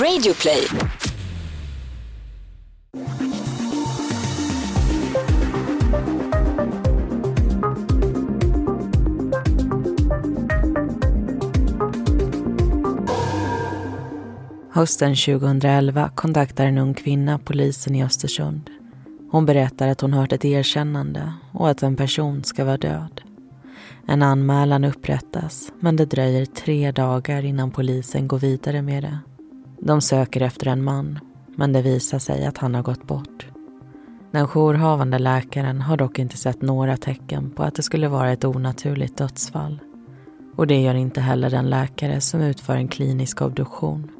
Radioplay. Hösten 2011 kontaktar en ung kvinna polisen i Östersund. Hon berättar att hon hört ett erkännande och att en person ska vara död. En anmälan upprättas men det dröjer tre dagar innan polisen går vidare med det. De söker efter en man men det visar sig att han har gått bort. Den jourhavande läkaren har dock inte sett några tecken på att det skulle vara ett onaturligt dödsfall. Och det gör inte heller den läkare som utför en klinisk obduktion.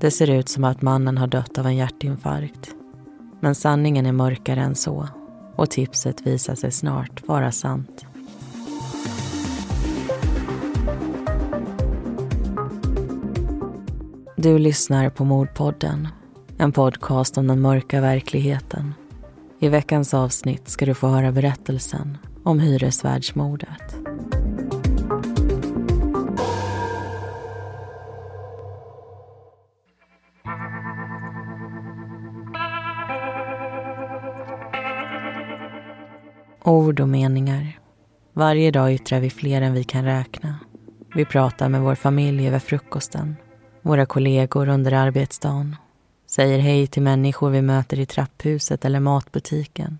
Det ser ut som att mannen har dött av en hjärtinfarkt. Men sanningen är mörkare än så och tipset visar sig snart vara sant. Du lyssnar på Mordpodden, en podcast om den mörka verkligheten. I veckans avsnitt ska du få höra berättelsen om hyresvärdsmordet. Ord och meningar. Varje dag yttrar vi fler än vi kan räkna. Vi pratar med vår familj över frukosten, våra kollegor under arbetsdagen, säger hej till människor vi möter i trapphuset eller matbutiken.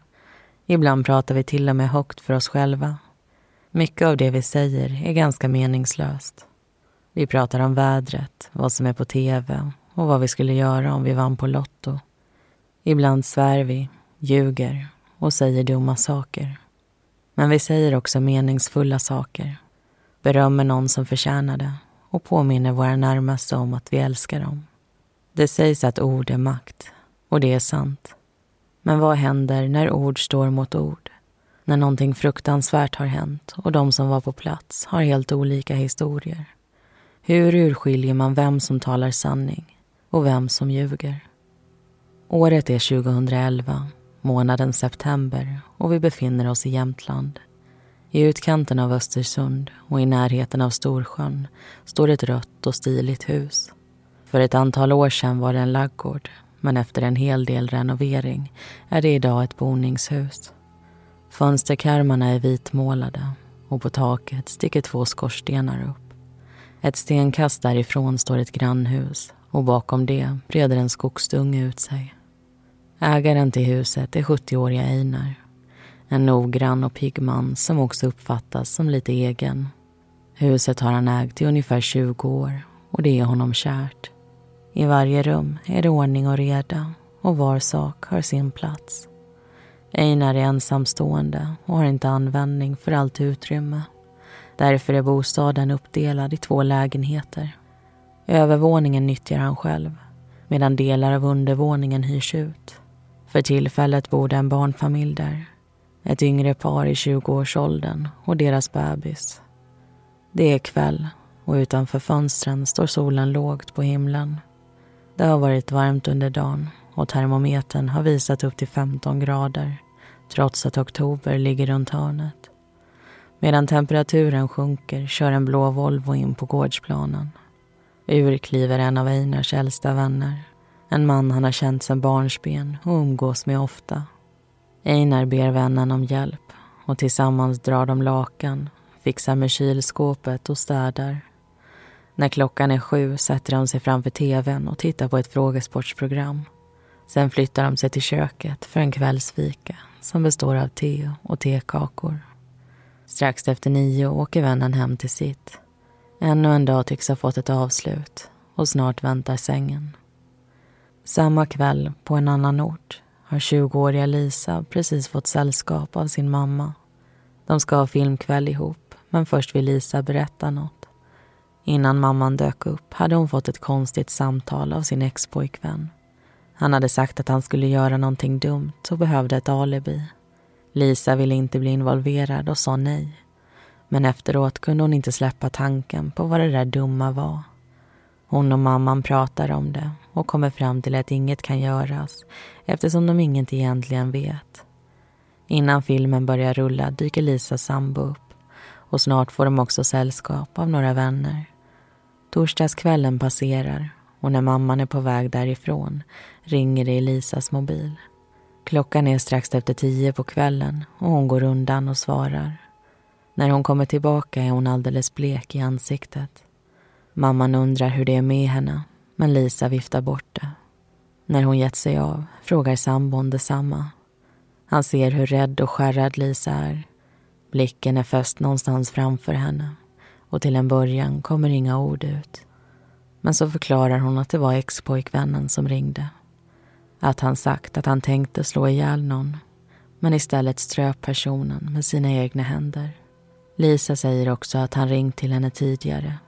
Ibland pratar vi till och med högt för oss själva. Mycket av det vi säger är ganska meningslöst. Vi pratar om vädret, vad som är på tv och vad vi skulle göra om vi vann på Lotto. Ibland svär vi, ljuger och säger dumma saker. Men vi säger också meningsfulla saker. Berömmer någon som förtjänar det och påminner våra närmaste om att vi älskar dem. Det sägs att ord är makt, och det är sant. Men vad händer när ord står mot ord? När någonting fruktansvärt har hänt och de som var på plats har helt olika historier. Hur urskiljer man vem som talar sanning och vem som ljuger? Året är 2011 månaden september och vi befinner oss i Jämtland. I utkanten av Östersund och i närheten av Storsjön står ett rött och stiligt hus. För ett antal år sedan var det en laggård men efter en hel del renovering är det idag ett boningshus. Fönsterkarmarna är vitmålade och på taket sticker två skorstenar upp. Ett stenkast därifrån står ett grannhus och bakom det breder en skogsdunge ut sig. Ägaren till huset är 70-åriga Einar. En noggrann och pigg man som också uppfattas som lite egen. Huset har han ägt i ungefär 20 år och det är honom kärt. I varje rum är det ordning och reda och var sak har sin plats. Einar är ensamstående och har inte användning för allt utrymme. Därför är bostaden uppdelad i två lägenheter. Övervåningen nyttjar han själv medan delar av undervåningen hyrs ut. För tillfället bor det en barnfamilj där. Ett yngre par i 20-årsåldern och deras bebis. Det är kväll och utanför fönstren står solen lågt på himlen. Det har varit varmt under dagen och termometern har visat upp till 15 grader trots att oktober ligger runt hörnet. Medan temperaturen sjunker kör en blå Volvo in på gårdsplanen. Ur kliver en av Einars äldsta vänner. En man han har känt sedan barnsben och umgås med ofta. Einar ber vännen om hjälp och tillsammans drar de lakan, fixar med kylskåpet och städar. När klockan är sju sätter de sig framför tvn och tittar på ett frågesportsprogram. Sen flyttar de sig till köket för en kvällsfika som består av te och tekakor. Strax efter nio åker vännen hem till sitt. Ännu en dag tycks ha fått ett avslut och snart väntar sängen. Samma kväll, på en annan ort, har 20-åriga Lisa precis fått sällskap av sin mamma. De ska ha filmkväll ihop, men först vill Lisa berätta något. Innan mamman dök upp hade hon fått ett konstigt samtal av sin expojkvän. Han hade sagt att han skulle göra någonting dumt och behövde ett alibi. Lisa ville inte bli involverad och sa nej. Men efteråt kunde hon inte släppa tanken på vad det där dumma var. Hon och mamman pratar om det och kommer fram till att inget kan göras eftersom de inget egentligen vet. Innan filmen börjar rulla dyker Lisas sambo upp och snart får de också sällskap av några vänner. Torsdagskvällen passerar och när mamman är på väg därifrån ringer det i Lisas mobil. Klockan är strax efter tio på kvällen och hon går undan och svarar. När hon kommer tillbaka är hon alldeles blek i ansiktet. Mamman undrar hur det är med henne, men Lisa viftar bort det. När hon gett sig av frågar sambon detsamma. Han ser hur rädd och skärrad Lisa är. Blicken är fäst någonstans framför henne och till en början kommer inga ord ut. Men så förklarar hon att det var expojkvännen som ringde. Att han sagt att han tänkte slå ihjäl någon men istället ströp personen med sina egna händer. Lisa säger också att han ringt till henne tidigare.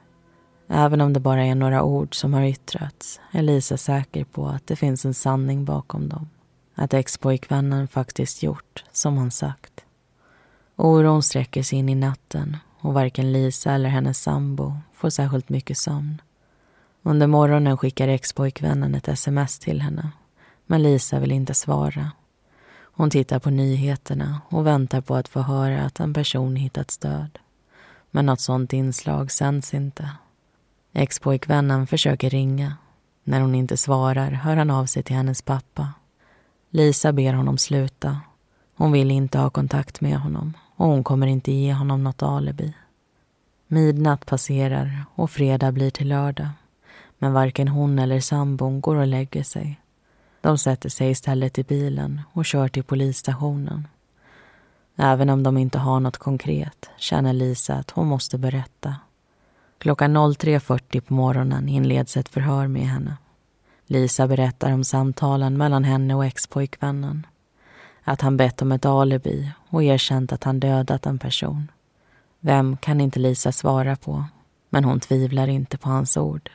Även om det bara är några ord som har yttrats är Lisa säker på att det finns en sanning bakom dem. Att expojkvännen faktiskt gjort som han sagt. Oron sträcker sig in i natten och varken Lisa eller hennes sambo får särskilt mycket sömn. Under morgonen skickar expojkvännen ett sms till henne men Lisa vill inte svara. Hon tittar på nyheterna och väntar på att få höra att en person hittats död. Men något sånt inslag sänds inte. Expojkvännen försöker ringa. När hon inte svarar hör han av sig till hennes pappa. Lisa ber honom sluta. Hon vill inte ha kontakt med honom och hon kommer inte ge honom något alibi. Midnatt passerar och fredag blir till lördag. Men varken hon eller sambon går och lägger sig. De sätter sig istället i bilen och kör till polisstationen. Även om de inte har något konkret känner Lisa att hon måste berätta. Klockan 03.40 på morgonen inleds ett förhör med henne. Lisa berättar om samtalen mellan henne och expojkvännen. Att han bett om ett alibi och erkänt att han dödat en person. Vem kan inte Lisa svara på, men hon tvivlar inte på hans ord.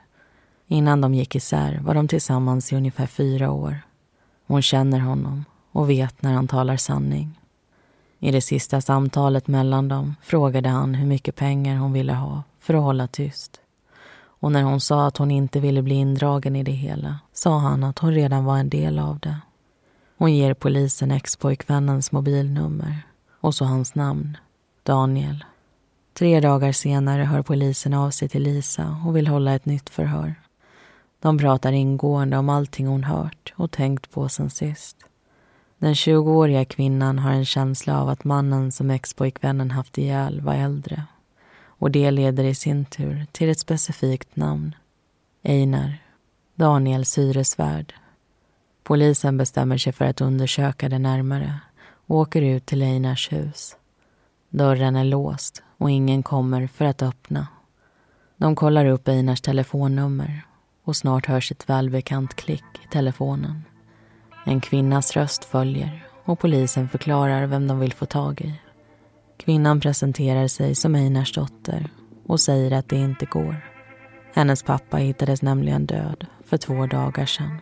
Innan de gick isär var de tillsammans i ungefär fyra år. Hon känner honom och vet när han talar sanning. I det sista samtalet mellan dem frågade han hur mycket pengar hon ville ha för att hålla tyst. Och när hon sa att hon inte ville bli indragen i det hela sa han att hon redan var en del av det. Hon ger polisen expojkvännens mobilnummer och så hans namn, Daniel. Tre dagar senare hör polisen av sig till Lisa och vill hålla ett nytt förhör. De pratar ingående om allting hon hört och tänkt på sen sist. Den 20-åriga kvinnan har en känsla av att mannen som expojkvännen haft ihjäl var äldre. Och det leder i sin tur till ett specifikt namn. Einar. Daniel Syresvärd. Polisen bestämmer sig för att undersöka det närmare och åker ut till Einars hus. Dörren är låst och ingen kommer för att öppna. De kollar upp Einars telefonnummer och snart hörs ett välbekant klick i telefonen. En kvinnas röst följer och polisen förklarar vem de vill få tag i. Kvinnan presenterar sig som Einars dotter och säger att det inte går. Hennes pappa hittades nämligen död för två dagar sedan.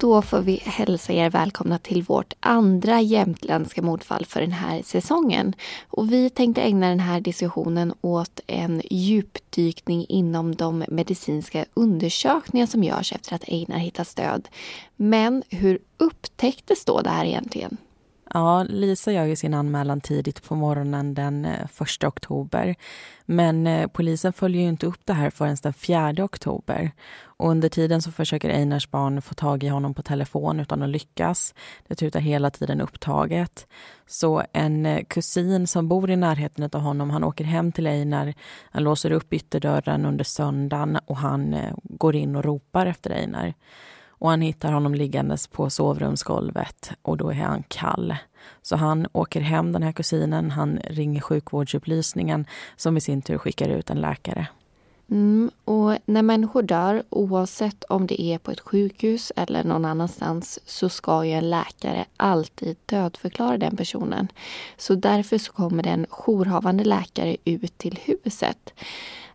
Då får vi hälsa er välkomna till vårt andra jämtländska mordfall för den här säsongen. Och vi tänkte ägna den här diskussionen åt en djupdykning inom de medicinska undersökningar som görs efter att Einar hittas död. Men hur upptäcktes då det här egentligen? Ja, Lisa gör ju sin anmälan tidigt på morgonen den eh, 1 oktober. Men eh, polisen följer ju inte upp det här förrän den 4 oktober. Och under tiden så försöker Einars barn få tag i honom på telefon utan att lyckas. Det tutar hela tiden upptaget. Så en eh, kusin som bor i närheten av honom, han åker hem till Einar. Han låser upp ytterdörren under söndagen och han går in och ropar efter Einar och han hittar honom liggandes på sovrumsgolvet och då är han kall. Så han åker hem, den här kusinen, han ringer sjukvårdsupplysningen som i sin tur skickar ut en läkare. Mm, och när människor dör, oavsett om det är på ett sjukhus eller någon annanstans, så ska ju en läkare alltid dödförklara den personen. Så därför så kommer en jourhavande läkare ut till huset.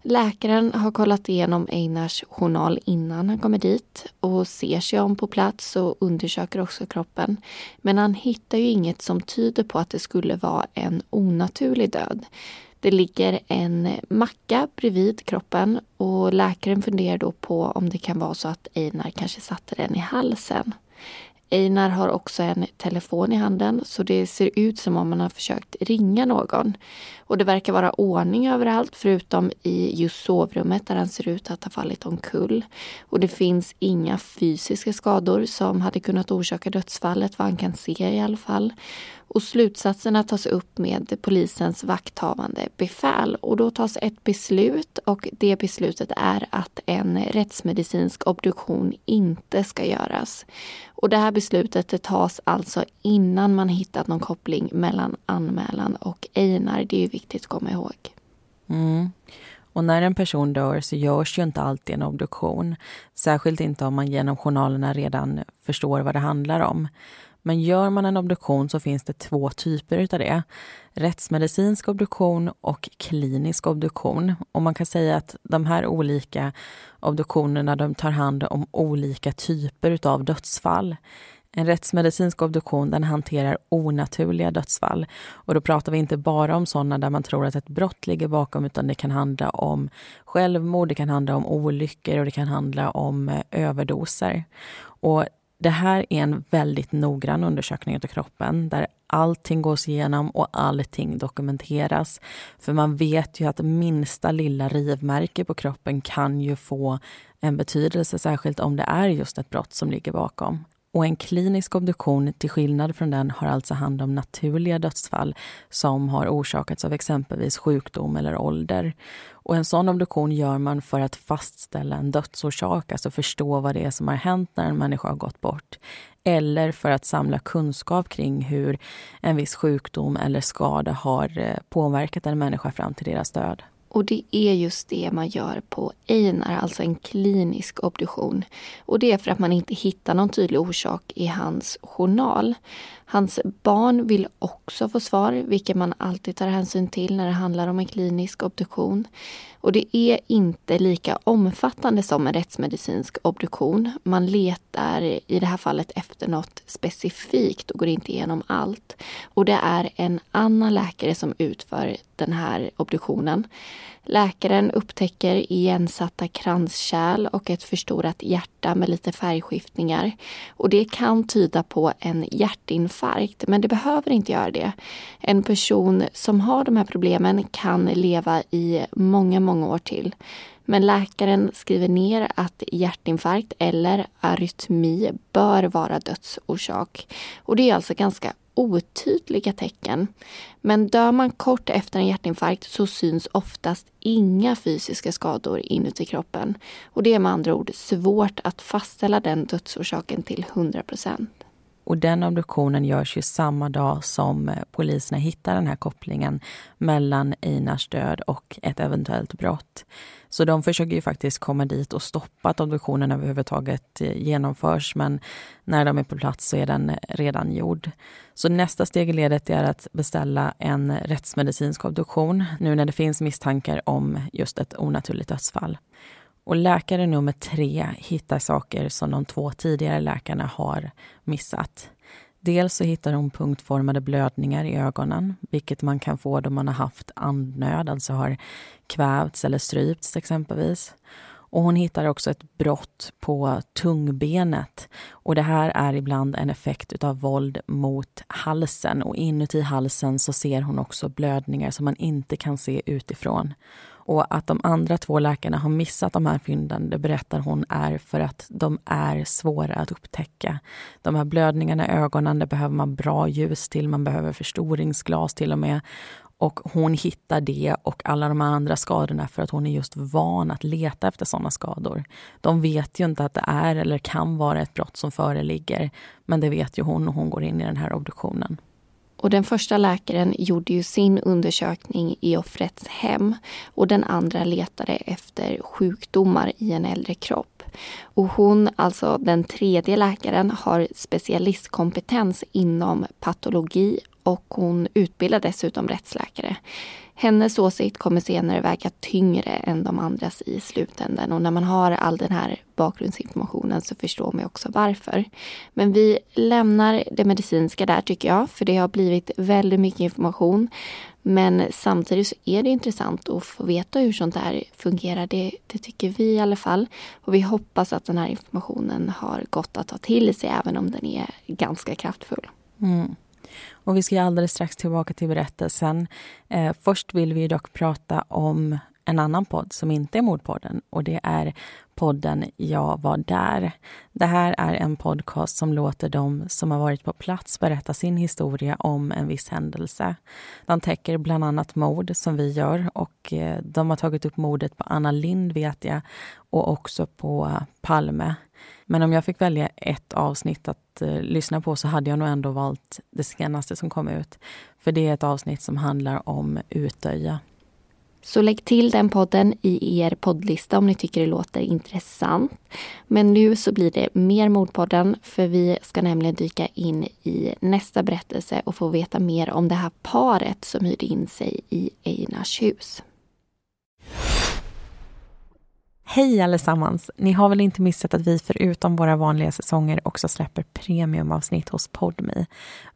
Läkaren har kollat igenom Einars journal innan han kommer dit och ser sig om på plats och undersöker också kroppen. Men han hittar ju inget som tyder på att det skulle vara en onaturlig död. Det ligger en macka bredvid kroppen och läkaren funderar då på om det kan vara så att Einar kanske satte den i halsen. Einar har också en telefon i handen så det ser ut som om han har försökt ringa någon. Och det verkar vara ordning överallt förutom i just sovrummet där han ser ut att ha fallit omkull. Och det finns inga fysiska skador som hade kunnat orsaka dödsfallet vad han kan se i alla fall. Och slutsatserna tas upp med polisens vakthavande befäl och då tas ett beslut och det beslutet är att en rättsmedicinsk obduktion inte ska göras. Och det här beslutet tas alltså innan man hittat någon koppling mellan anmälan och Einar. Det är viktigt att komma ihåg. Mm. Och när en person dör så görs ju inte alltid en obduktion. Särskilt inte om man genom journalerna redan förstår vad det handlar om. Men gör man en obduktion så finns det två typer utav det. Rättsmedicinsk obduktion och klinisk obduktion. Och man kan säga att de här olika obduktionerna de tar hand om olika typer utav dödsfall. En rättsmedicinsk obduktion den hanterar onaturliga dödsfall. Och då pratar vi inte bara om sådana där man tror att ett brott ligger bakom utan det kan handla om självmord, det kan handla om olyckor och det kan handla om eh, överdoser. Och det här är en väldigt noggrann undersökning av kroppen där allting gås igenom och allting dokumenteras. För man vet ju att minsta lilla rivmärke på kroppen kan ju få en betydelse, särskilt om det är just ett brott som ligger bakom. Och en klinisk obduktion, till skillnad från den, har alltså hand om naturliga dödsfall som har orsakats av exempelvis sjukdom eller ålder. Och en sån obduktion gör man för att fastställa en dödsorsak, alltså förstå vad det är som har hänt när en människa har gått bort. Eller för att samla kunskap kring hur en viss sjukdom eller skada har eh, påverkat en människa fram till deras död. Och det är just det man gör på Einar, alltså en klinisk obduktion. Och det är för att man inte hittar någon tydlig orsak i hans journal. Hans barn vill också få svar, vilket man alltid tar hänsyn till när det handlar om en klinisk obduktion. Och det är inte lika omfattande som en rättsmedicinsk obduktion. Man letar i det här fallet efter något specifikt och går inte igenom allt. Och det är en annan läkare som utför den här obduktionen. Läkaren upptäcker igensatta kranskärl och ett förstorat hjärta med lite färgskiftningar. Och det kan tyda på en hjärtinfarkt, men det behöver inte göra det. En person som har de här problemen kan leva i många, många år till. Men läkaren skriver ner att hjärtinfarkt eller arytmi bör vara dödsorsak. Och det är alltså ganska otydliga tecken. Men dör man kort efter en hjärtinfarkt så syns oftast inga fysiska skador inuti kroppen. Och det är med andra ord svårt att fastställa den dödsorsaken till 100 procent. Och den obduktionen görs ju samma dag som eh, poliserna hittar den här kopplingen mellan Einars död och ett eventuellt brott. Så de försöker ju faktiskt komma dit och stoppa att obduktionen överhuvudtaget eh, genomförs men när de är på plats så är den eh, redan gjord. Så nästa steg i ledet är att beställa en rättsmedicinsk obduktion nu när det finns misstankar om just ett onaturligt dödsfall. Och läkare nummer tre hittar saker som de två tidigare läkarna har missat. Dels så hittar hon punktformade blödningar i ögonen, vilket man kan få då man har haft andnöd, alltså har kvävts eller strypts exempelvis. Och hon hittar också ett brott på tungbenet. Och det här är ibland en effekt av våld mot halsen och inuti halsen så ser hon också blödningar som man inte kan se utifrån. Och att de andra två läkarna har missat de här fynden, det berättar hon, är för att de är svåra att upptäcka. De här blödningarna i ögonen, det behöver man bra ljus till, man behöver förstoringsglas till och med. Och hon hittar det och alla de andra skadorna för att hon är just van att leta efter sådana skador. De vet ju inte att det är eller kan vara ett brott som föreligger, men det vet ju hon och hon går in i den här obduktionen. Och den första läkaren gjorde ju sin undersökning i offrets hem och den andra letade efter sjukdomar i en äldre kropp. Och hon, alltså den tredje läkaren, har specialistkompetens inom patologi och hon utbildar dessutom rättsläkare hennes åsikt kommer senare väga tyngre än de andras i slutändan. Och när man har all den här bakgrundsinformationen så förstår man också varför. Men vi lämnar det medicinska där tycker jag, för det har blivit väldigt mycket information. Men samtidigt så är det intressant att få veta hur sånt här fungerar. Det, det, tycker vi i alla fall. Och vi hoppas att den här informationen har gått att ta till sig även om den är ganska kraftfull. Mm. Och vi ska alldeles strax tillbaka till berättelsen. Eh, först vill vi dock prata om en annan podd som inte är Mordpodden och det är podden Jag var där. Det här är en podcast som låter de som har varit på plats berätta sin historia om en viss händelse. De täcker bland annat mord som vi gör och eh, de har tagit upp mordet på Anna Lind vet jag och också på Palme. Men om jag fick välja ett avsnitt att eh, lyssna på så hade jag nog ändå valt det senaste som kom ut. För det är ett avsnitt som handlar om Utöja. Så lägg till den podden i er poddlista om ni tycker det låter intressant. Men nu så blir det mer Mordpodden för vi ska nämligen dyka in i nästa berättelse och få veta mer om det här paret som hyrde in sig i Einars hus. Hej allesammans! Ni har väl inte missat att vi förutom våra vanliga säsonger också släpper premiumavsnitt hos Podme.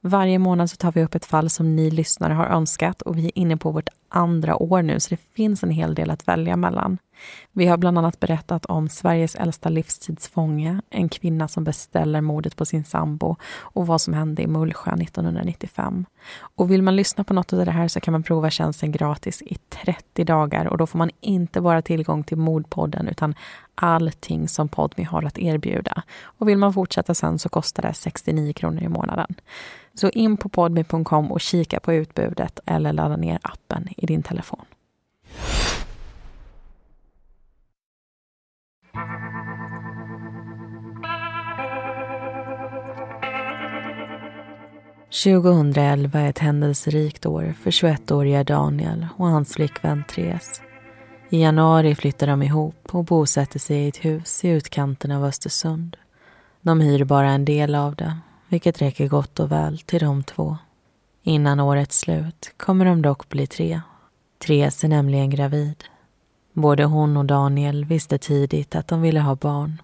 Varje månad så tar vi upp ett fall som ni lyssnare har önskat och vi är inne på vårt andra år nu så det finns en hel del att välja mellan. Vi har bland annat berättat om Sveriges äldsta livstidsfånge, en kvinna som beställer mordet på sin sambo och vad som hände i Mullsjö 1995. Och vill man lyssna på något av det här så kan man prova tjänsten gratis i 30 dagar och då får man inte bara tillgång till Mordpodden utan allting som Podmi har att erbjuda. Och vill man fortsätta sen så kostar det 69 kronor i månaden. Så in på podmi.com och kika på utbudet eller ladda ner appen i din telefon. 2011 är ett händelserikt år för 21-åriga Daniel och hans flickvän Therese. I januari flyttar de ihop och bosätter sig i ett hus i utkanten av Östersund. De hyr bara en del av det, vilket räcker gott och väl till de två. Innan årets slut kommer de dock bli tre. Therese är nämligen gravid. Både hon och Daniel visste tidigt att de ville ha barn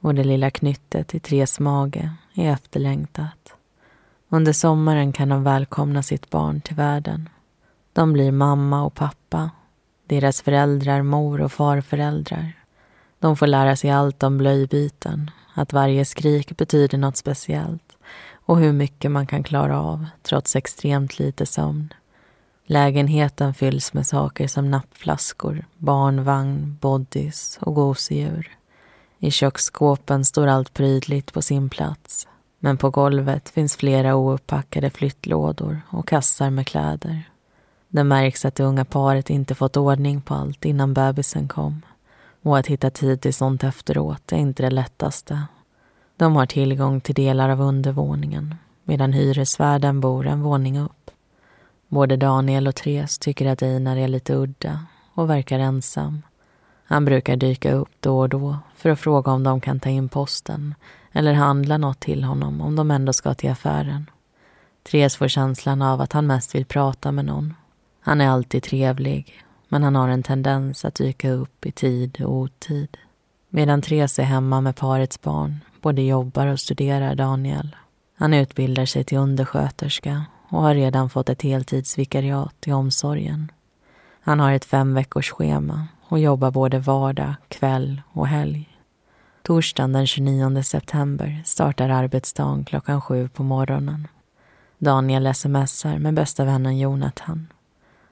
och det lilla knyttet i Tres mage är efterlängtat. Under sommaren kan de välkomna sitt barn till världen. De blir mamma och pappa, deras föräldrar mor och farföräldrar. De får lära sig allt om blöjbyten, att varje skrik betyder något speciellt och hur mycket man kan klara av trots extremt lite sömn. Lägenheten fylls med saker som nappflaskor, barnvagn, bodys och gosedjur. I köksskåpen står allt prydligt på sin plats. Men på golvet finns flera ouppackade flyttlådor och kassar med kläder. Det märks att det unga paret inte fått ordning på allt innan bebisen kom. Och att hitta tid till sånt efteråt är inte det lättaste. De har tillgång till delar av undervåningen medan hyresvärden bor en våning upp. Både Daniel och Therese tycker att Einar är lite udda och verkar ensam. Han brukar dyka upp då och då för att fråga om de kan ta in posten eller handla något till honom om de ändå ska till affären. Therese får känslan av att han mest vill prata med någon. Han är alltid trevlig, men han har en tendens att dyka upp i tid och otid. Medan Therese är hemma med parets barn, både jobbar och studerar Daniel. Han utbildar sig till undersköterska och har redan fått ett heltidsvikariat i omsorgen. Han har ett fem veckors schema och jobbar både vardag, kväll och helg. Torsdagen den 29 september startar arbetsdagen klockan sju på morgonen. Daniel smsar med bästa vännen Jonathan.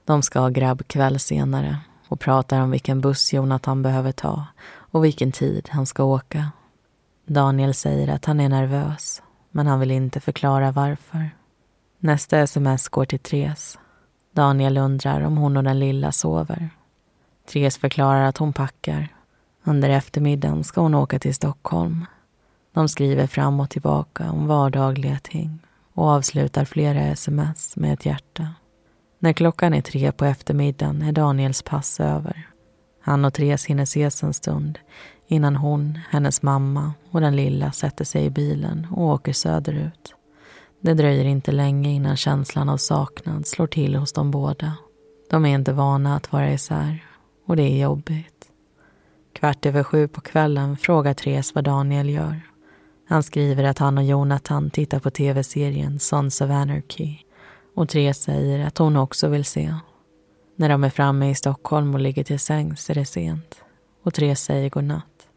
De ska ha grabbkväll senare och pratar om vilken buss Jonathan behöver ta och vilken tid han ska åka. Daniel säger att han är nervös, men han vill inte förklara varför. Nästa sms går till Therese. Daniel undrar om hon och den lilla sover. Therese förklarar att hon packar under eftermiddagen ska hon åka till Stockholm. De skriver fram och tillbaka om vardagliga ting och avslutar flera sms med ett hjärta. När klockan är tre på eftermiddagen är Daniels pass över. Han och Therese hinner ses en stund innan hon, hennes mamma och den lilla sätter sig i bilen och åker söderut. Det dröjer inte länge innan känslan av saknad slår till hos de båda. De är inte vana att vara isär och det är jobbigt. Kvart över sju på kvällen frågar Therese vad Daniel gör. Han skriver att han och Jonathan tittar på tv-serien Sons of Anarchy och Therese säger att hon också vill se. När de är framme i Stockholm och ligger till sängs är det sent och Therese säger godnatt.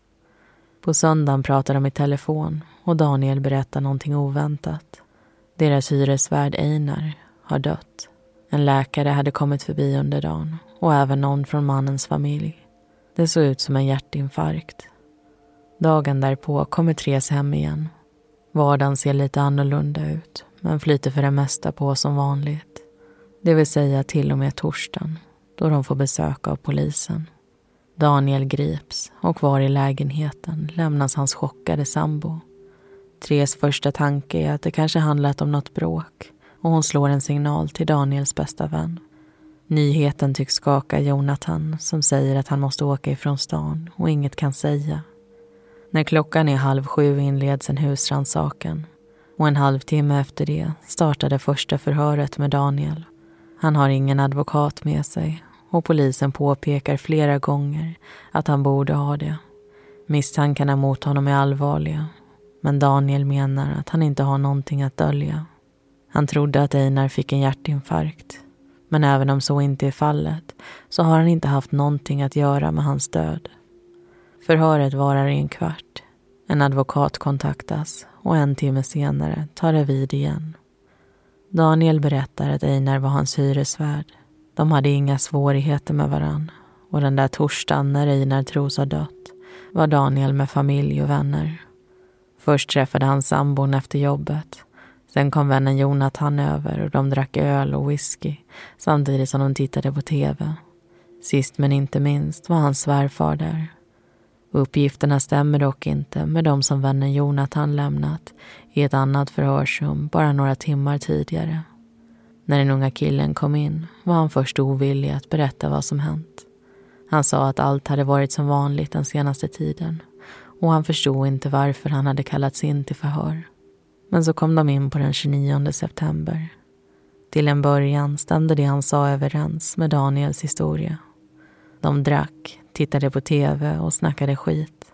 På söndagen pratar de i telefon och Daniel berättar någonting oväntat. Deras hyresvärd Einar har dött. En läkare hade kommit förbi under dagen och även någon från mannens familj. Det såg ut som en hjärtinfarkt. Dagen därpå kommer Therese hem igen. Vardagen ser lite annorlunda ut men flyter för det mesta på som vanligt. Det vill säga till och med torsdagen då de får besök av polisen. Daniel grips och kvar i lägenheten lämnas hans chockade sambo. Tres första tanke är att det kanske handlat om något bråk och hon slår en signal till Daniels bästa vän. Nyheten tycks skaka Jonathan som säger att han måste åka ifrån stan och inget kan säga. När klockan är halv sju inleds en husrannsakan och en halvtimme efter det startade första förhöret med Daniel. Han har ingen advokat med sig och polisen påpekar flera gånger att han borde ha det. Misstankarna mot honom är allvarliga men Daniel menar att han inte har någonting att dölja. Han trodde att Einar fick en hjärtinfarkt men även om så inte är fallet så har han inte haft någonting att göra med hans död. Förhöret varar i en kvart. En advokat kontaktas och en timme senare tar det vid igen. Daniel berättar att Einar var hans hyresvärd. De hade inga svårigheter med varann och den där torsdagen när Einar tros ha dött var Daniel med familj och vänner. Först träffade han sambon efter jobbet Sen kom vännen Jonathan över och de drack öl och whisky samtidigt som de tittade på tv. Sist men inte minst var hans svärfar där. Uppgifterna stämmer dock inte med de som vännen Jonathan lämnat i ett annat förhörsrum bara några timmar tidigare. När den unga killen kom in var han först ovillig att berätta vad som hänt. Han sa att allt hade varit som vanligt den senaste tiden och han förstod inte varför han hade kallats in till förhör. Men så kom de in på den 29 september. Till en början stämde det han sa överens med Daniels historia. De drack, tittade på tv och snackade skit.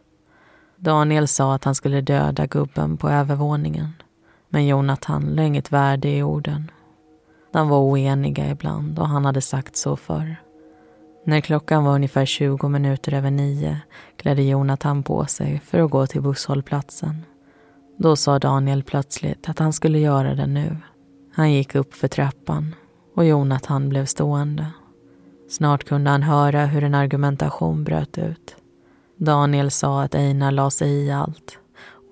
Daniel sa att han skulle döda gubben på övervåningen. Men Jonathan la inget värde i orden. De var oeniga ibland och han hade sagt så förr. När klockan var ungefär 20 minuter över nio klädde Jonathan på sig för att gå till busshållplatsen. Då sa Daniel plötsligt att han skulle göra det nu. Han gick upp för trappan och Jonathan blev stående. Snart kunde han höra hur en argumentation bröt ut. Daniel sa att Einar la sig i allt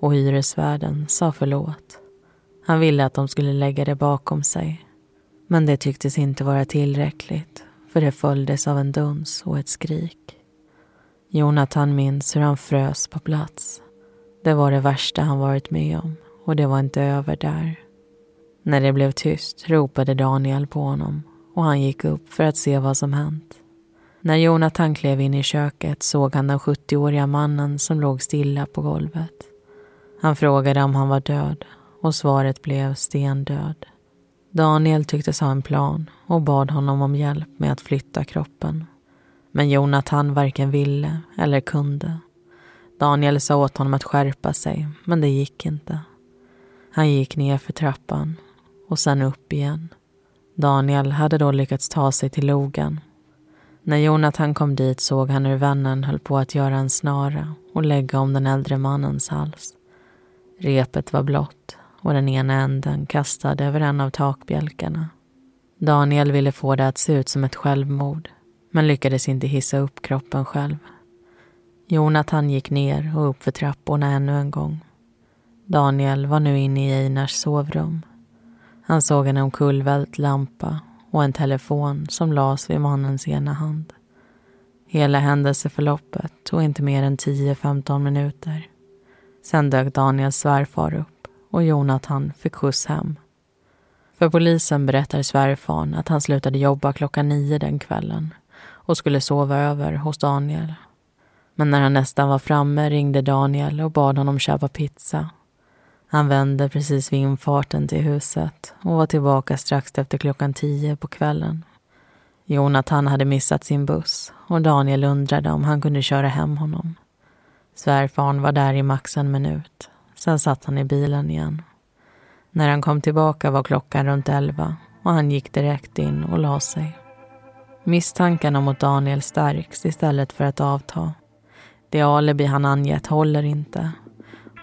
och hyresvärden sa förlåt. Han ville att de skulle lägga det bakom sig. Men det tycktes inte vara tillräckligt för det följdes av en duns och ett skrik. Jonathan minns hur han frös på plats det var det värsta han varit med om och det var inte över där. När det blev tyst ropade Daniel på honom och han gick upp för att se vad som hänt. När Jonathan klev in i köket såg han den 70-åriga mannen som låg stilla på golvet. Han frågade om han var död och svaret blev stendöd. Daniel tycktes ha en plan och bad honom om hjälp med att flytta kroppen. Men Jonathan varken ville eller kunde. Daniel sa åt honom att skärpa sig, men det gick inte. Han gick ner för trappan och sen upp igen. Daniel hade då lyckats ta sig till logen. När Jonathan kom dit såg han hur vännen höll på att göra en snara och lägga om den äldre mannens hals. Repet var blått och den ena änden kastad över en av takbjälkarna. Daniel ville få det att se ut som ett självmord men lyckades inte hissa upp kroppen själv. Jonathan gick ner och upp för trapporna ännu en gång. Daniel var nu inne i Einars sovrum. Han såg en omkullvält lampa och en telefon som lades vid mannens ena hand. Hela händelseförloppet tog inte mer än 10-15 minuter. Sen dök Daniels svärfar upp och Jonathan fick skjuts hem. För polisen berättar svärfaren att han slutade jobba klockan nio den kvällen och skulle sova över hos Daniel men när han nästan var framme ringde Daniel och bad honom köpa pizza. Han vände precis vid infarten till huset och var tillbaka strax efter klockan tio på kvällen. Jonathan hade missat sin buss och Daniel undrade om han kunde köra hem honom. Svärfarn var där i max en minut. Sen satt han i bilen igen. När han kom tillbaka var klockan runt elva och han gick direkt in och la sig. Misstankarna mot Daniel stärks istället för att avta. Det alibi han angett håller inte.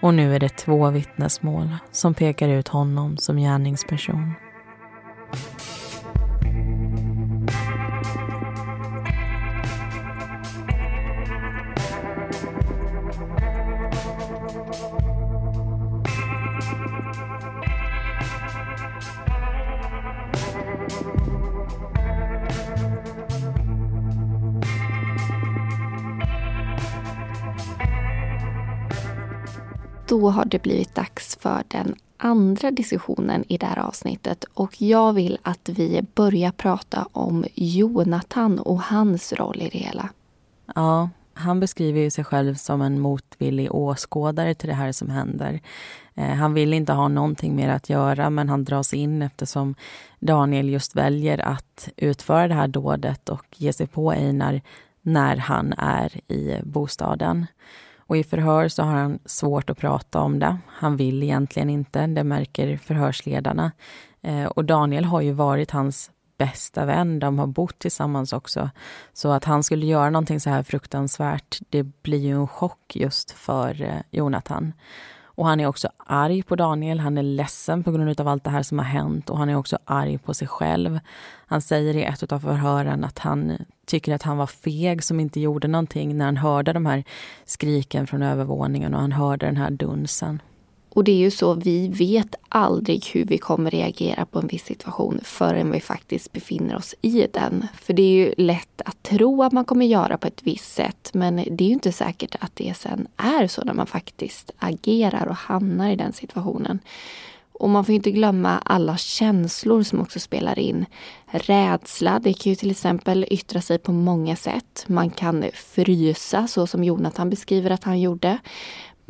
Och nu är det två vittnesmål som pekar ut honom som gärningsperson. Då har det blivit dags för den andra diskussionen i det här avsnittet och jag vill att vi börjar prata om Jonathan och hans roll i det hela. Ja, han beskriver ju sig själv som en motvillig åskådare till det här som händer. Eh, han vill inte ha någonting mer att göra men han dras in eftersom Daniel just väljer att utföra det här dådet och ge sig på Einar när han är i bostaden. Och i förhör så har han svårt att prata om det. Han vill egentligen inte, det märker förhörsledarna. Eh, och Daniel har ju varit hans bästa vän, de har bott tillsammans också. Så att han skulle göra någonting så här fruktansvärt, det blir ju en chock just för eh, Jonathan. Och han är också arg på Daniel, han är ledsen på grund av allt det här som har hänt och han är också arg på sig själv. Han säger i ett av förhören att han tycker att han var feg som inte gjorde någonting när han hörde de här skriken från övervåningen och han hörde den här dunsen. Och det är ju så, vi vet aldrig hur vi kommer reagera på en viss situation förrän vi faktiskt befinner oss i den. För det är ju lätt att tro att man kommer göra på ett visst sätt men det är ju inte säkert att det sen är så när man faktiskt agerar och hamnar i den situationen. Och man får inte glömma alla känslor som också spelar in. Rädsla, det kan ju till exempel yttra sig på många sätt. Man kan frysa så som Jonathan beskriver att han gjorde.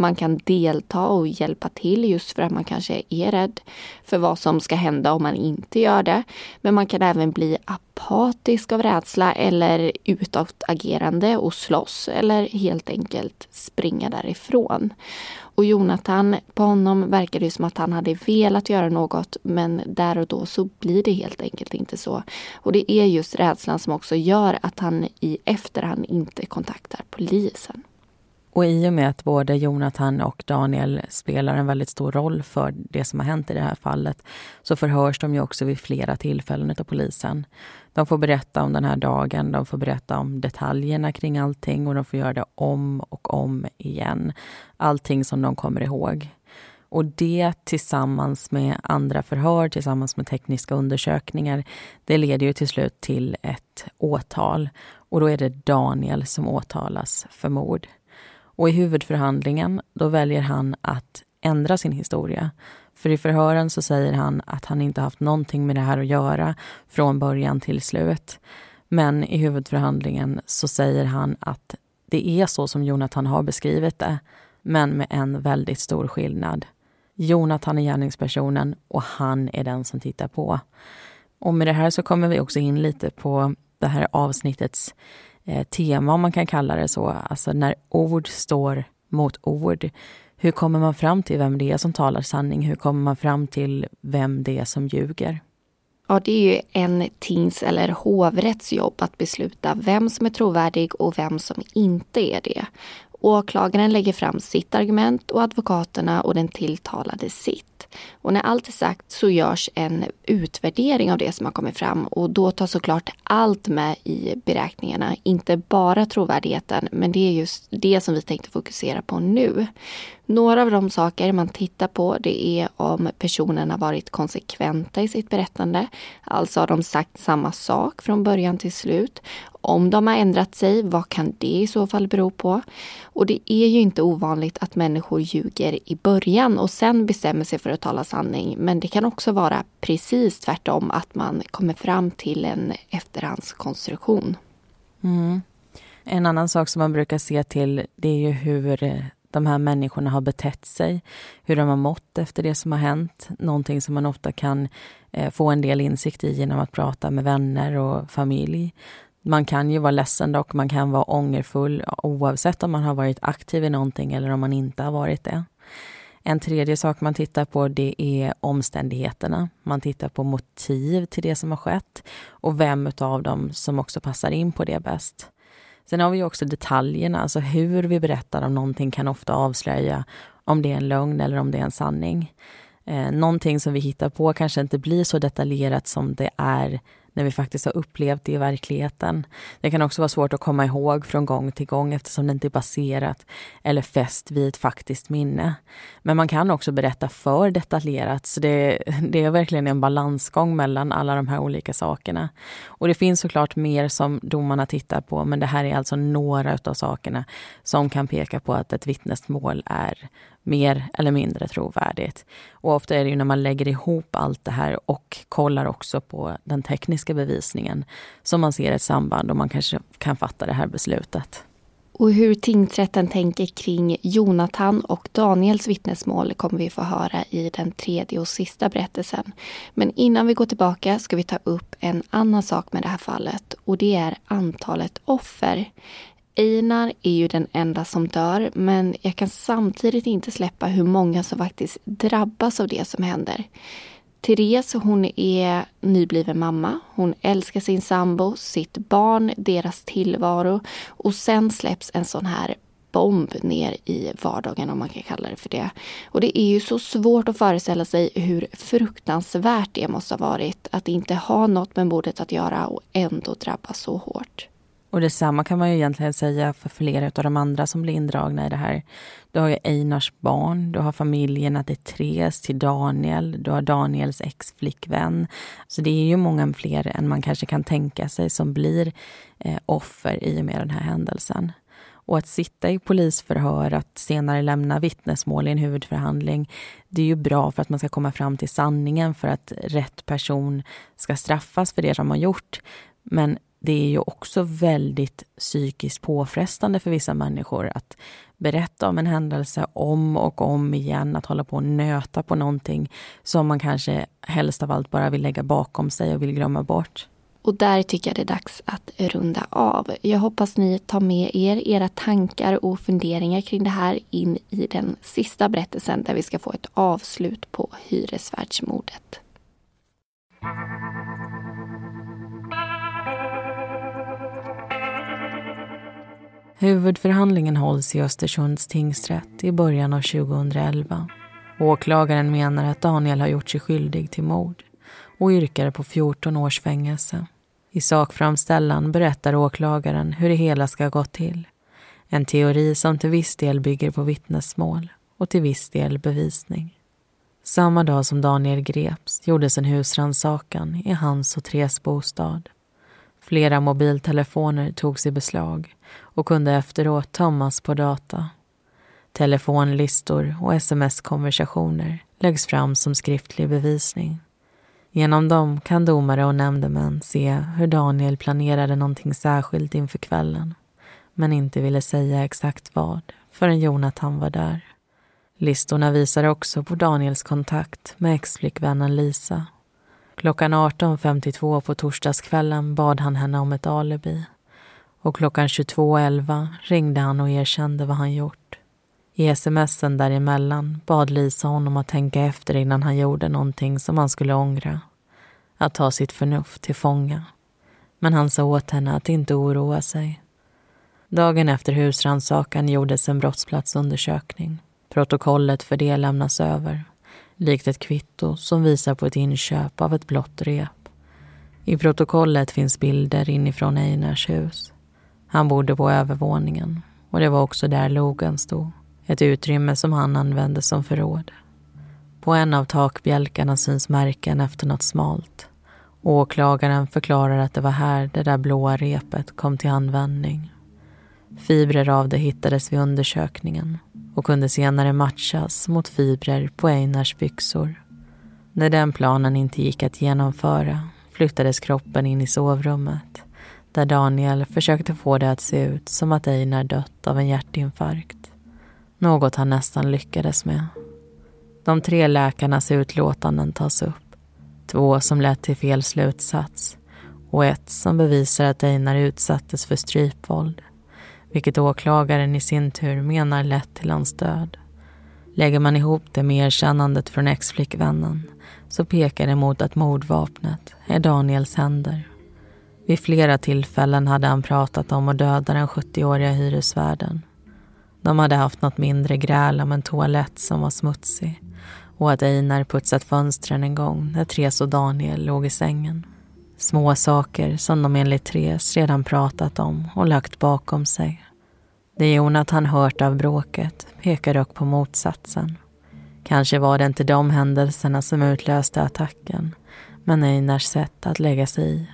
Man kan delta och hjälpa till just för att man kanske är rädd för vad som ska hända om man inte gör det. Men man kan även bli apatisk av rädsla eller utåtagerande och slåss eller helt enkelt springa därifrån. Och Jonathan, på honom verkar det som att han hade velat göra något men där och då så blir det helt enkelt inte så. Och det är just rädslan som också gör att han i efterhand inte kontaktar polisen. Och i och med att både Jonathan och Daniel spelar en väldigt stor roll för det som har hänt i det här fallet så förhörs de ju också vid flera tillfällen av polisen. De får berätta om den här dagen, de får berätta om detaljerna kring allting och de får göra det om och om igen. Allting som de kommer ihåg. Och det tillsammans med andra förhör, tillsammans med tekniska undersökningar, det leder ju till slut till ett åtal. Och då är det Daniel som åtalas för mord. Och i huvudförhandlingen då väljer han att ändra sin historia. För i förhören så säger han att han inte haft någonting med det här att göra från början till slut. Men i huvudförhandlingen så säger han att det är så som Jonathan har beskrivit det, men med en väldigt stor skillnad. Jonathan är gärningspersonen och han är den som tittar på. Och med det här så kommer vi också in lite på det här avsnittets eh, tema, om man kan kalla det så. Alltså när ord står mot ord. Hur kommer man fram till vem det är som talar sanning? Hur kommer man fram till vem det är som ljuger? Ja, det är ju en tings eller hovrätts jobb att besluta vem som är trovärdig och vem som inte är det. Åklagaren lägger fram sitt argument och advokaterna och den tilltalade sitt. Och när allt är sagt så görs en utvärdering av det som har kommit fram och då tar såklart allt med i beräkningarna. Inte bara trovärdigheten, men det är just det som vi tänkte fokusera på nu. Några av de saker man tittar på det är om personen har varit konsekventa i sitt berättande. Alltså har de sagt samma sak från början till slut. Om de har ändrat sig, vad kan det i så fall bero på? Och det är ju inte ovanligt att människor ljuger i början och sen bestämmer sig för att tala sanning. Men det kan också vara precis tvärtom, att man kommer fram till en efterhandskonstruktion. Mm. En annan sak som man brukar se till det är ju hur eh, de här människorna har betett sig, hur de har mått efter det som har hänt. Någonting som man ofta kan eh, få en del insikt i genom att prata med vänner och familj. Man kan ju vara ledsen dock, man kan vara ångerfull oavsett om man har varit aktiv i någonting eller om man inte har varit det. En tredje sak man tittar på det är omständigheterna. Man tittar på motiv till det som har skett och vem av dem som också passar in på det bäst. Sen har vi också detaljerna, alltså hur vi berättar om någonting kan ofta avslöja om det är en lögn eller om det är en sanning. Eh, någonting som vi hittar på kanske inte blir så detaljerat som det är när vi faktiskt har upplevt det i verkligheten. Det kan också vara svårt att komma ihåg från gång till gång eftersom det inte är baserat eller fäst vid ett faktiskt minne. Men man kan också berätta för detaljerat, så det, det är verkligen en balansgång mellan alla de här olika sakerna. Och det finns såklart mer som domarna tittar på, men det här är alltså några av sakerna som kan peka på att ett vittnesmål är mer eller mindre trovärdigt. Och ofta är det ju när man lägger ihop allt det här och kollar också på den tekniska bevisningen som man ser ett samband och man kanske kan fatta det här beslutet. Och hur tingsrätten tänker kring Jonathan och Daniels vittnesmål kommer vi få höra i den tredje och sista berättelsen. Men innan vi går tillbaka ska vi ta upp en annan sak med det här fallet och det är antalet offer. Einar är ju den enda som dör men jag kan samtidigt inte släppa hur många som faktiskt drabbas av det som händer. Therese hon är nybliven mamma. Hon älskar sin sambo, sitt barn, deras tillvaro och sen släpps en sån här bomb ner i vardagen om man kan kalla det för det. Och det är ju så svårt att föreställa sig hur fruktansvärt det måste ha varit att inte ha något med mordet att göra och ändå drabbas så hårt. Och detsamma kan man ju egentligen säga för flera av de andra som blir indragna i det här. Du har ju Einars barn, du har familjerna till Tres, till Daniel, du har Daniels ex-flickvän. Så det är ju många fler än man kanske kan tänka sig som blir eh, offer i och med den här händelsen. Och att sitta i polisförhör, att senare lämna vittnesmål i en huvudförhandling, det är ju bra för att man ska komma fram till sanningen, för att rätt person ska straffas för det de har gjort. Men det är ju också väldigt psykiskt påfrestande för vissa människor att berätta om en händelse om och om igen, att hålla på och nöta på någonting som man kanske helst av allt bara vill lägga bakom sig och vill glömma bort. Och där tycker jag det är dags att runda av. Jag hoppas ni tar med er era tankar och funderingar kring det här in i den sista berättelsen där vi ska få ett avslut på hyresvärdsmordet. Huvudförhandlingen hålls i Östersunds tingsrätt i början av 2011. Åklagaren menar att Daniel har gjort sig skyldig till mord och yrkar på 14 års fängelse. I sakframställan berättar åklagaren hur det hela ska gå till. En teori som till viss del bygger på vittnesmål och till viss del bevisning. Samma dag som Daniel greps gjordes en husrannsakan i hans och Tres bostad. Flera mobiltelefoner togs i beslag och kunde efteråt tömmas på data. Telefonlistor och sms-konversationer läggs fram som skriftlig bevisning. Genom dem kan domare och nämndemän se hur Daniel planerade någonting särskilt inför kvällen men inte ville säga exakt vad förrän Jonathan var där. Listorna visar också på Daniels kontakt med exflickvännen Lisa. Klockan 18.52 på torsdagskvällen bad han henne om ett alibi och klockan 22.11 ringde han och erkände vad han gjort. I smsen däremellan bad Lisa honom att tänka efter innan han gjorde någonting som han skulle ångra. Att ta sitt förnuft till fånga. Men han sa åt henne att inte oroa sig. Dagen efter husrannsakan gjordes en brottsplatsundersökning. Protokollet för det lämnas över, likt ett kvitto som visar på ett inköp av ett blått rep. I protokollet finns bilder inifrån Einars hus. Han bodde på övervåningen och det var också där logen stod. Ett utrymme som han använde som förråd. På en av takbjälkarna syns märken efter något smalt. Åklagaren förklarar att det var här det där blåa repet kom till användning. Fibrer av det hittades vid undersökningen och kunde senare matchas mot fibrer på Einars byxor. När den planen inte gick att genomföra flyttades kroppen in i sovrummet där Daniel försökte få det att se ut som att Einar dött av en hjärtinfarkt. Något han nästan lyckades med. De tre läkarnas utlåtanden tas upp. Två som lett till fel slutsats och ett som bevisar att Einar utsattes för strypvåld vilket åklagaren i sin tur menar lett till hans död. Lägger man ihop det med erkännandet från exflickvännen så pekar det mot att mordvapnet är Daniels händer. Vid flera tillfällen hade han pratat om att döda den 70-åriga hyresvärden. De hade haft något mindre gräl om en toalett som var smutsig och att Einar putsat fönstren en gång när Therese och Daniel låg i sängen. Små saker som de enligt Therese redan pratat om och lagt bakom sig. Det Jonathan hört av bråket pekar dock på motsatsen. Kanske var det inte de händelserna som utlöste attacken, men Einars sätt att lägga sig i.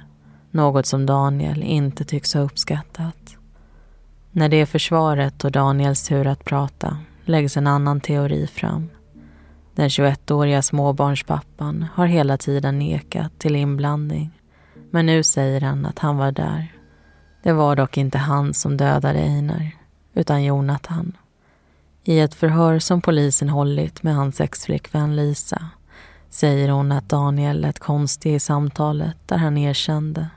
Något som Daniel inte tycks ha uppskattat. När det är försvaret och Daniels tur att prata läggs en annan teori fram. Den 21-åriga småbarnspappan har hela tiden nekat till inblandning. Men nu säger han att han var där. Det var dock inte han som dödade Einar, utan Jonathan. I ett förhör som polisen hållit med hans exflickvän Lisa säger hon att Daniel lät konstig i samtalet där han erkände.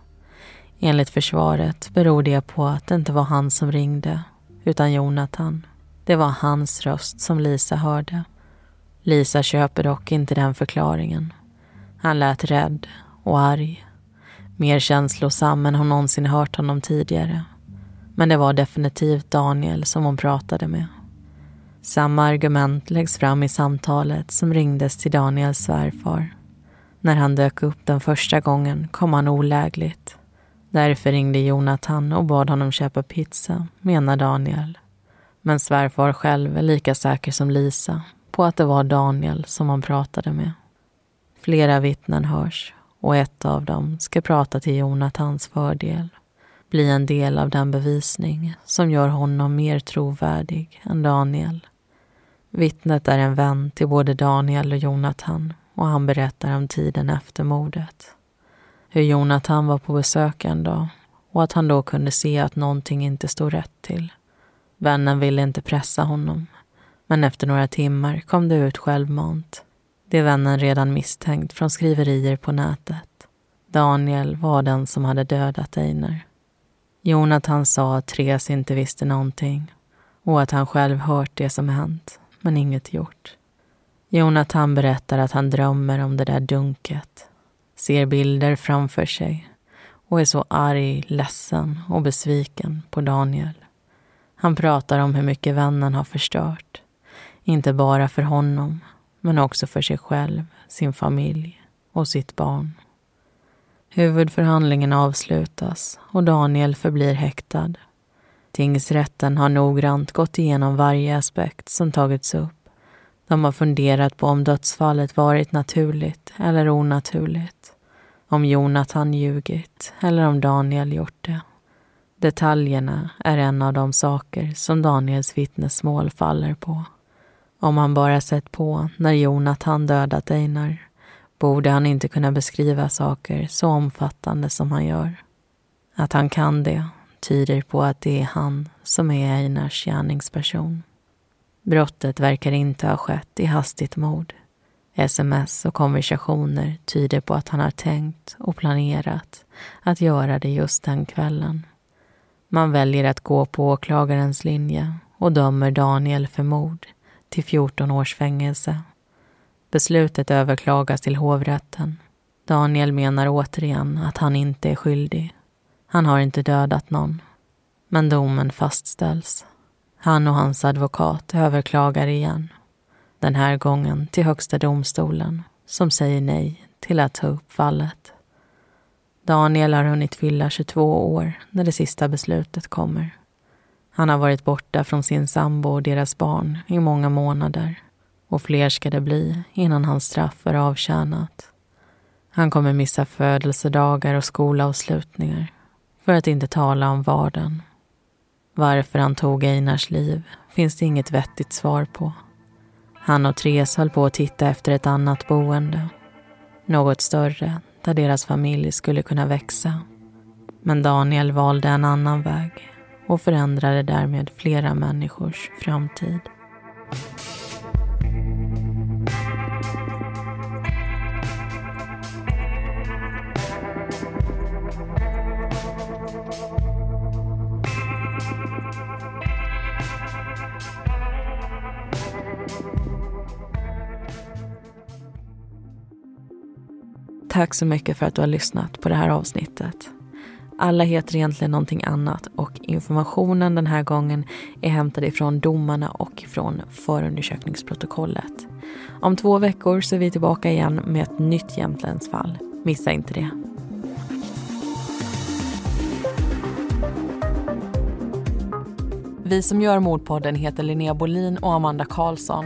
Enligt försvaret beror det på att det inte var han som ringde, utan Jonathan. Det var hans röst som Lisa hörde. Lisa köper dock inte den förklaringen. Han lät rädd och arg. Mer känslosam än hon någonsin hört honom tidigare. Men det var definitivt Daniel som hon pratade med. Samma argument läggs fram i samtalet som ringdes till Daniels svärfar. När han dök upp den första gången kom han olägligt. Därför ringde Jonathan och bad honom köpa pizza, menar Daniel. Men svärfar själv är lika säker som Lisa på att det var Daniel som han pratade med. Flera vittnen hörs och ett av dem ska prata till Jonathans fördel. Bli en del av den bevisning som gör honom mer trovärdig än Daniel. Vittnet är en vän till både Daniel och Jonathan och han berättar om tiden efter mordet. Hur Jonathan var på besök en dag och att han då kunde se att någonting inte stod rätt till. Vännen ville inte pressa honom, men efter några timmar kom det ut självmant. Det vännen redan misstänkt från skriverier på nätet. Daniel var den som hade dödat Einar. Jonathan sa att Therese inte visste någonting och att han själv hört det som hänt men inget gjort. Jonathan berättar att han drömmer om det där dunket, ser bilder framför sig och är så arg, ledsen och besviken på Daniel. Han pratar om hur mycket vännen har förstört. Inte bara för honom, men också för sig själv, sin familj och sitt barn. Huvudförhandlingen avslutas och Daniel förblir häktad. Tingsrätten har noggrant gått igenom varje aspekt som tagits upp. De har funderat på om dödsfallet varit naturligt eller onaturligt. Om Jonathan ljugit eller om Daniel gjort det. Detaljerna är en av de saker som Daniels vittnesmål faller på. Om han bara sett på när Jonathan dödat Einar borde han inte kunna beskriva saker så omfattande som han gör. Att han kan det tyder på att det är han som är Einars gärningsperson. Brottet verkar inte ha skett i hastigt mod. Sms och konversationer tyder på att han har tänkt och planerat att göra det just den kvällen. Man väljer att gå på åklagarens linje och dömer Daniel för mord till 14 års fängelse. Beslutet överklagas till hovrätten. Daniel menar återigen att han inte är skyldig. Han har inte dödat någon. Men domen fastställs. Han och hans advokat överklagar igen. Den här gången till Högsta domstolen som säger nej till att ta upp fallet. Daniel har hunnit fylla 22 år när det sista beslutet kommer. Han har varit borta från sin sambo och deras barn i många månader och fler ska det bli innan hans straff är avtjänat. Han kommer missa födelsedagar och skolavslutningar för att inte tala om vardagen. Varför han tog Einars liv finns det inget vettigt svar på. Han och Therese höll på att titta efter ett annat boende. Något större där deras familj skulle kunna växa. Men Daniel valde en annan väg och förändrade därmed flera människors framtid. Tack så mycket för att du har lyssnat på det här avsnittet. Alla heter egentligen någonting annat och informationen den här gången är hämtad ifrån domarna och från förundersökningsprotokollet. Om två veckor så är vi tillbaka igen med ett nytt Jämtlandsfall. Missa inte det. Vi som gör Mordpodden heter Linnea Bolin och Amanda Karlsson.